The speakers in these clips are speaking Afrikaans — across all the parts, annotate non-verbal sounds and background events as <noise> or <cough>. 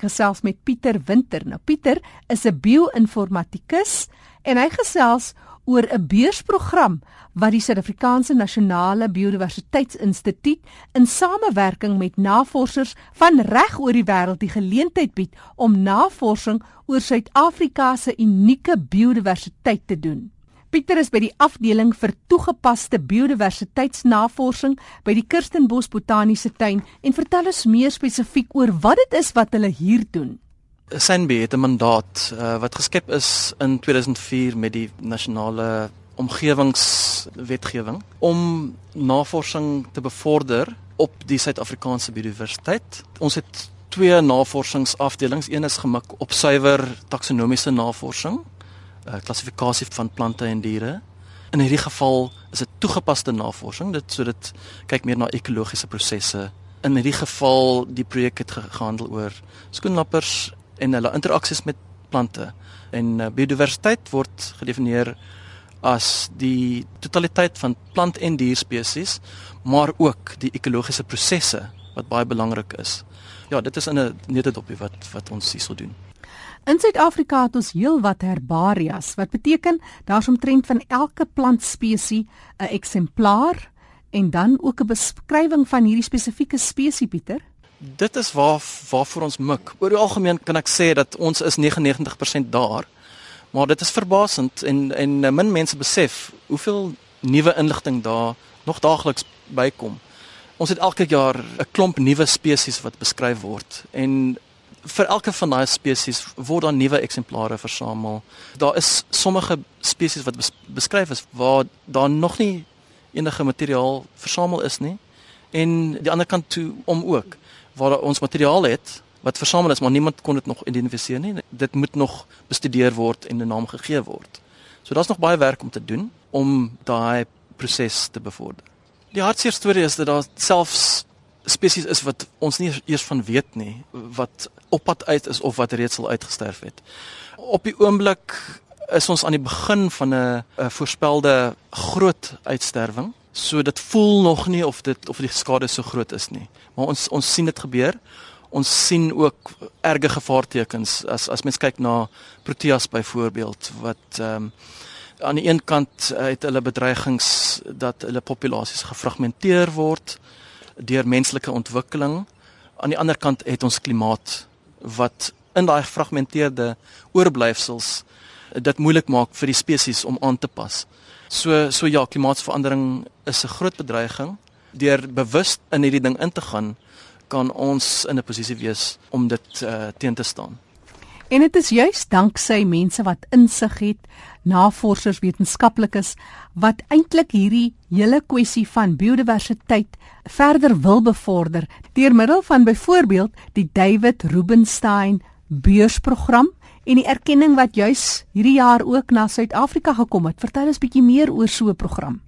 gesels met Pieter Winter. Nou Pieter is 'n bio-informatikus en hy gesels oor 'n beursprogram wat die Suid-Afrikaanse Nasionale Biodiversiteitsinstituut in samewerking met navorsers van reg oor die wêreld die geleentheid bied om navorsing oor Suid-Afrika se unieke biodiversiteit te doen. Pieter is by die afdeling vir toegepaste biodiversiteitsnavorsing by die Kirstenbos Botaniese Tuin en vertel ons meer spesifiek oor wat dit is wat hulle hier doen. SANB het 'n mandaat uh, wat geskep is in 2004 met die nasionale omgewingswetgewing om navorsing te bevorder op die Suid-Afrikaanse biodiversiteit. Ons het twee navorsingsafdelings. Een is gemik op suiwer taksonomiese navorsing uh, klassifikasie van plante en diere. In hierdie geval is dit toegepaste navorsing, dit so dit kyk meer na ekologiese prosesse. In hierdie geval die projek het gehandel oor skoenlappers en hulle interaksies met plante. En uh, biodiversiteit word gedefinieer as die totaliteit van plant en dierspesies, maar ook die ekologiese prosesse wat baie belangrik is. Ja, dit is in 'n netedopie wat wat ons hierso doen. In Suid-Afrika het ons heelwat herbarias wat beteken daar's omtrent van elke plantspesies 'n eksemplaar en dan ook 'n beskrywing van hierdie spesifieke spesies Pieter. Dit is waar waarvoor ons mik. Oor die algemeen kan ek sê dat ons is 99% daar. Maar dit is verbasend en en min mense besef hoeveel nuwe inligting daar nog daagliks bykom. Ons het elke jaar 'n klomp nuwe spesies wat beskryf word en vir elke van daai spesies word daar nuwe eksemplare versamel. Daar is sommige spesies wat bes beskryf is waar daar nog nie enige materiaal versamel is nie en die ander kant toe om ook waar ons materiaal het wat versamel is maar niemand kon dit nog identifiseer nie. Dit moet nog bestudeer word en 'n naam gegee word. So daar's nog baie werk om te doen om daai proses te bevorder. Die hartseer storie is dat daar selfs spesies is wat ons nie eers van weet nie wat op pad uit is of wat reeds al uitgesterf het. Op die oomblik is ons aan die begin van 'n voorspelde groot uitsterwing. So dit voel nog nie of dit of die skade so groot is nie. Maar ons ons sien dit gebeur. Ons sien ook erge gevaartekens as as mens kyk na Proteas byvoorbeeld wat ehm um, aan die een kant het hulle bedreigings dat hulle populasies gefragmenteer word deur menslike ontwikkeling. Aan die ander kant het ons klimaat wat in daai gefragmenteerde oorblyfsels dit moeilik maak vir die spesies om aan te pas. So so ja, klimaatsverandering is 'n groot bedreiging. Deur bewus in hierdie ding in te gaan, kan ons in 'n posisie wees om dit uh, teen te staan. En dit is juis danksy mense wat insig het, navorsers, wetenskaplikes wat eintlik hierdie hele kwessie van biodiversiteit verder wil bevorder deur middel van byvoorbeeld die David Rubenstein beursprogram en die erkenning wat juis hierdie jaar ook na Suid-Afrika gekom het. Vertel ons bietjie meer oor so 'n program.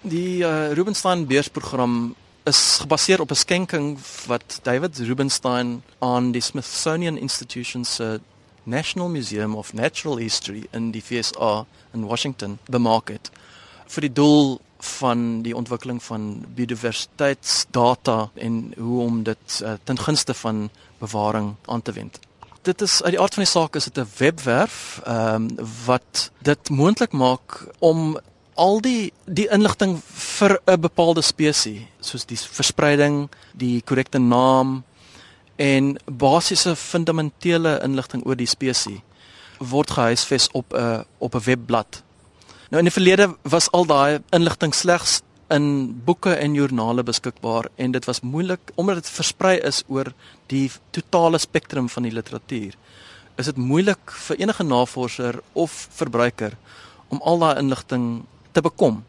Die uh, Rubenstein beursprogram is gebaseer op 'n skenking wat David Rubenstein aan die Smithsonian Institution se National Museum of Natural History in die FSA in Washington bemaak het vir die doel van die ontwikkeling van biodiversiteitsdata en hoe om dit uh, ten gunste van bewaring aan te wend. Dit is uit die aard van die saak is dit 'n webwerf ehm um, wat dit moontlik maak om al die die inligting vir 'n bepaalde spesies soos die verspreiding, die korrekte naam en basiese fundamentele inligting oor die spesies word gehuisves op 'n op 'n webblad. Nou in die verlede was al daai inligting slegs in boeke en joernale beskikbaar en dit was moeilik omdat dit versprei is oor die totale spektrum van die literatuur. Is dit moeilik vir enige navorser of verbruiker om al daai inligting te bekom.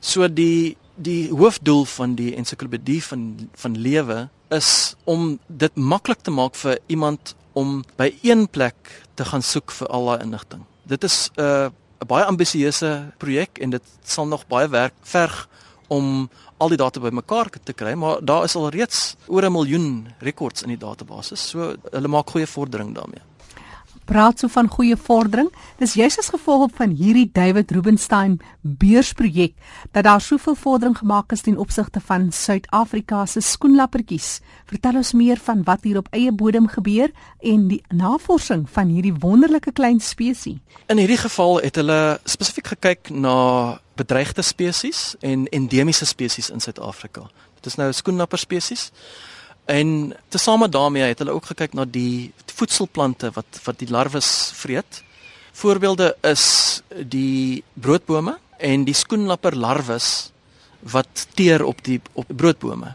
So die die hoofdoel van die ensiklopedie van van lewe is om dit maklik te maak vir iemand om by een plek te gaan soek vir al daai inligting. Dit is 'n uh, 'n baie ambisieuse projek en dit sal nog baie werk verg om al die data bymekaar te kry, maar daar is al reeds oor 'n miljoen rekords in die database. So hulle maak goeie vordering daarmee. Praat so van goeie vordering. Dis juist as gevolg van hierdie David Rubenstein beursprojek dat daar soveel vordering gemaak is ten opsigte van Suid-Afrika se skoenlappertjies. Vertel ons meer van wat hier op eie bodem gebeur en die navorsing van hierdie wonderlike klein spesies. In hierdie geval het hulle spesifiek gekyk na bedreigde spesies en endemiese spesies in Suid-Afrika. Dit is nou skoenlapper spesies. En tesame daarmee het hulle ook gekyk na die voedselplante wat wat die larwes vreet. Voorbeelde is die broodbome en die skoenlapper larwes wat teer op die op broodbome.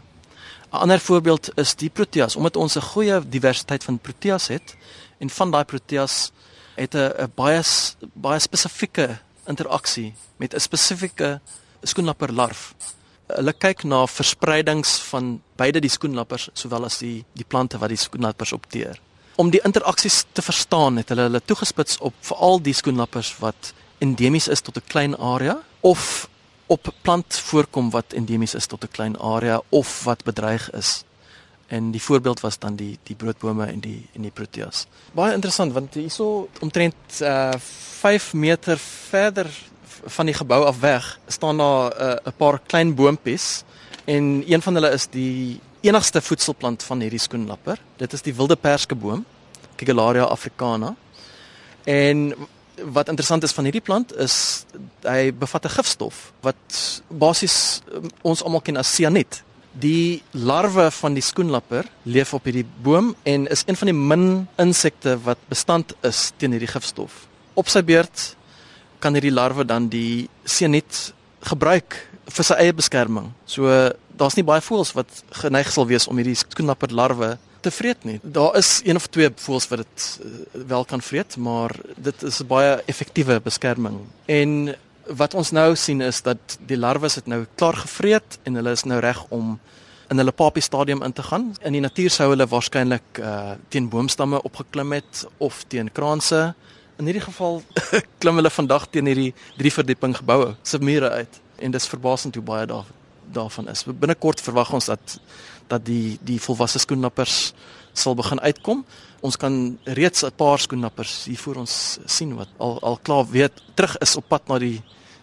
'n Ander voorbeeld is die proteas omdat ons 'n goeie diversiteit van proteas het en van daai proteas het 'n baie baie spesifieke interaksie met 'n spesifieke skoenlapper larf hulle kyk na verspreidings van beide die skoenlappers sowel as die die plante wat die skoenlappers opteer. Om die interaksies te verstaan het hulle hulle toegespits op veral die skoenlappers wat endemies is tot 'n klein area of op plant voorkom wat endemies is tot 'n klein area of wat bedreig is. En die voorbeeld was dan die die broodbome en die en die proteas. Baie interessant want hierso omtrent uh 5 meter verder van die gebou af weg staan daar 'n uh, paar klein boontjies en een van hulle is die enigste voedselplant van hierdie skoenlapper. Dit is die wilde perskeboom, Kigelaria africana. En wat interessant is van hierdie plant is hy bevat 'n gifstof wat basies um, ons almal ken as sianiet. Die larwe van die skoenlapper leef op hierdie boom en is een van die min insekte wat bestand is teen hierdie gifstof. Op sy beurt kan hierdie larwe dan die senet gebruik vir sy eie beskerming. So daar's nie baie voëls wat geneig sal wees om hierdie skoenlapper larwe te vreet nie. Daar is een of twee voëls wat dit uh, wel kan vreet, maar dit is 'n baie effektiewe beskerming. En wat ons nou sien is dat die larwes het nou klaar gevreet en hulle is nou reg om in hulle papie stadium in te gaan. In die natuur sou hulle waarskynlik uh, teen boomstamme opgeklim het of teen kraanse In hierdie geval <laughs> klim hulle vandag teen hierdie drie verdieping geboue se mure uit en dis verbasend hoe baie daar daarvan is. Binnekort verwag ons dat dat die die volwasse skoenlappers sal begin uitkom. Ons kan reeds 'n paar skoenlappers hier voor ons sien wat al al klaar weet terug is op pad na die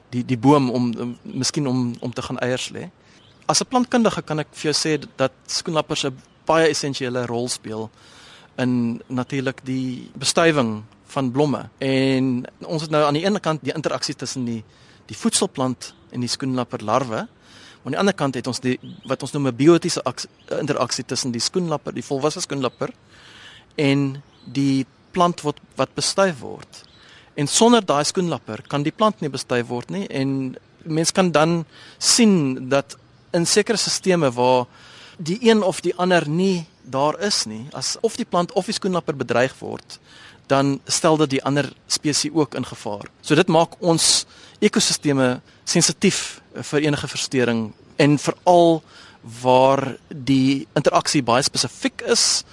die die boom om, om miskien om om te gaan eiers lê. As 'n plantkundige kan ek vir jou sê dat skoenlappers 'n baie essensiële rol speel in natuurlik die bestuiving van blomme. En ons het nou aan die ene kant die interaksie tussen die die voedselplant en die skoenlapper larwe. Aan die ander kant het ons die wat ons noem 'n biotiese interaksie tussen die skoenlapper, die volwasse skoenlapper en die plant wat wat bestuif word. En sonder daai skoenlapper kan die plant nie bestuif word nie en mens kan dan sien dat in sekere stelsels waar die een of die ander nie daar is nie, as of die plant of die skoenlapper bedreig word, dan stel dit die ander spesies ook in gevaar. So dit maak ons ekosisteme sensitief vir enige verstoring en veral waar die interaksie baie spesifiek is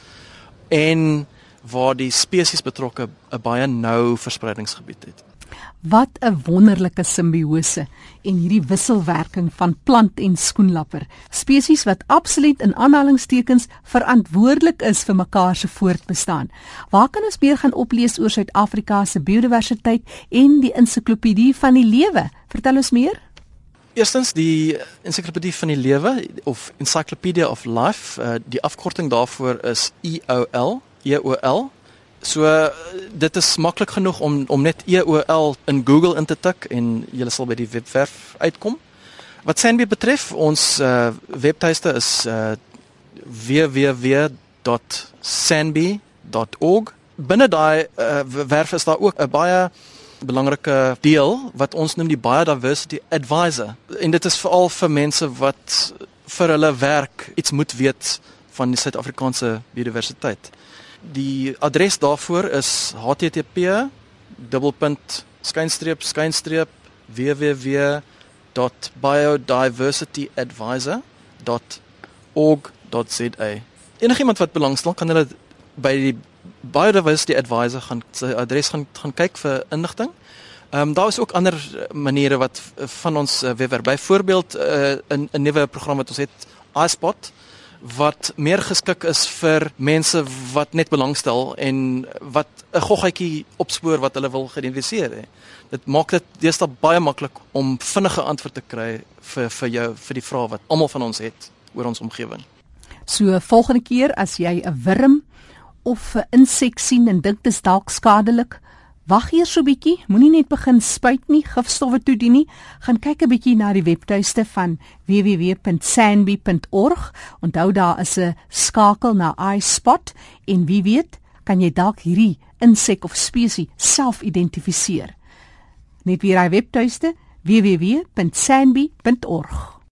en waar die spesies betrokke 'n baie nou verspreidingsgebied het. Wat 'n wonderlike simbiose en hierdie wisselwerking van plant en skoenlapper. Spesies wat absoluut in aanhalingstekens verantwoordelik is vir mekaar se voortbestaan. Waar kan ons meer gaan oplees oor Suid-Afrika se biodiversiteit en die ensiklopedie van die lewe? Vertel ons meer. Eerstens die ensiklopedie van die lewe of Encyclopedia of Life, uh, die afkorting daarvoor is EOL, EOL So dit is maklik genoeg om om net EOL in Google in te tik en jy sal by die webwerf uitkom. Wat Sanbi betref, ons uh, webtuiste is uh, www.sanbi.org. Binne daai uh, werf is daar ook 'n baie belangrike deel wat ons noem die Biodiversity Advisor. En dit is veral vir mense wat vir hulle werk iets moet weet van die Suid-Afrikaanse biodiversiteit. Die adres daarvoor is http dubbelpunt skynstreep skynstreep www.biodiversityadvisor.org.za. Enigiemand wat belangstel kan hulle by die Biodiversity Advisor gaan sy adres gaan gaan kyk vir inligting. Ehm um, daar is ook ander maniere wat van ons uh, webwerf byvoorbeeld uh, 'n 'n nuwe program wat ons het iSpot wat meer geskik is vir mense wat net belangstel en wat 'n goggetjie opspoor wat hulle wil geïdentifiseer hè. Dit maak dit deesdae baie maklik om vinnige antwoord te kry vir vir jou vir die vrae wat almal van ons het oor ons omgewing. So volgende keer as jy 'n wurm of 'n insek sien en dink dit is dalk skadelik, wag eers so 'n bietjie, moenie net begin spuit nie, gifstowwe toedien nie. Gaan kyk 'n bietjie na die webtuiste van www.sanbi.org. Onthou daar is 'n skakel na iSpot en wie weet, kan jy dalk hierdie insek of spesies self identifiseer. Net weer hy webtuiste www.sanbi.org.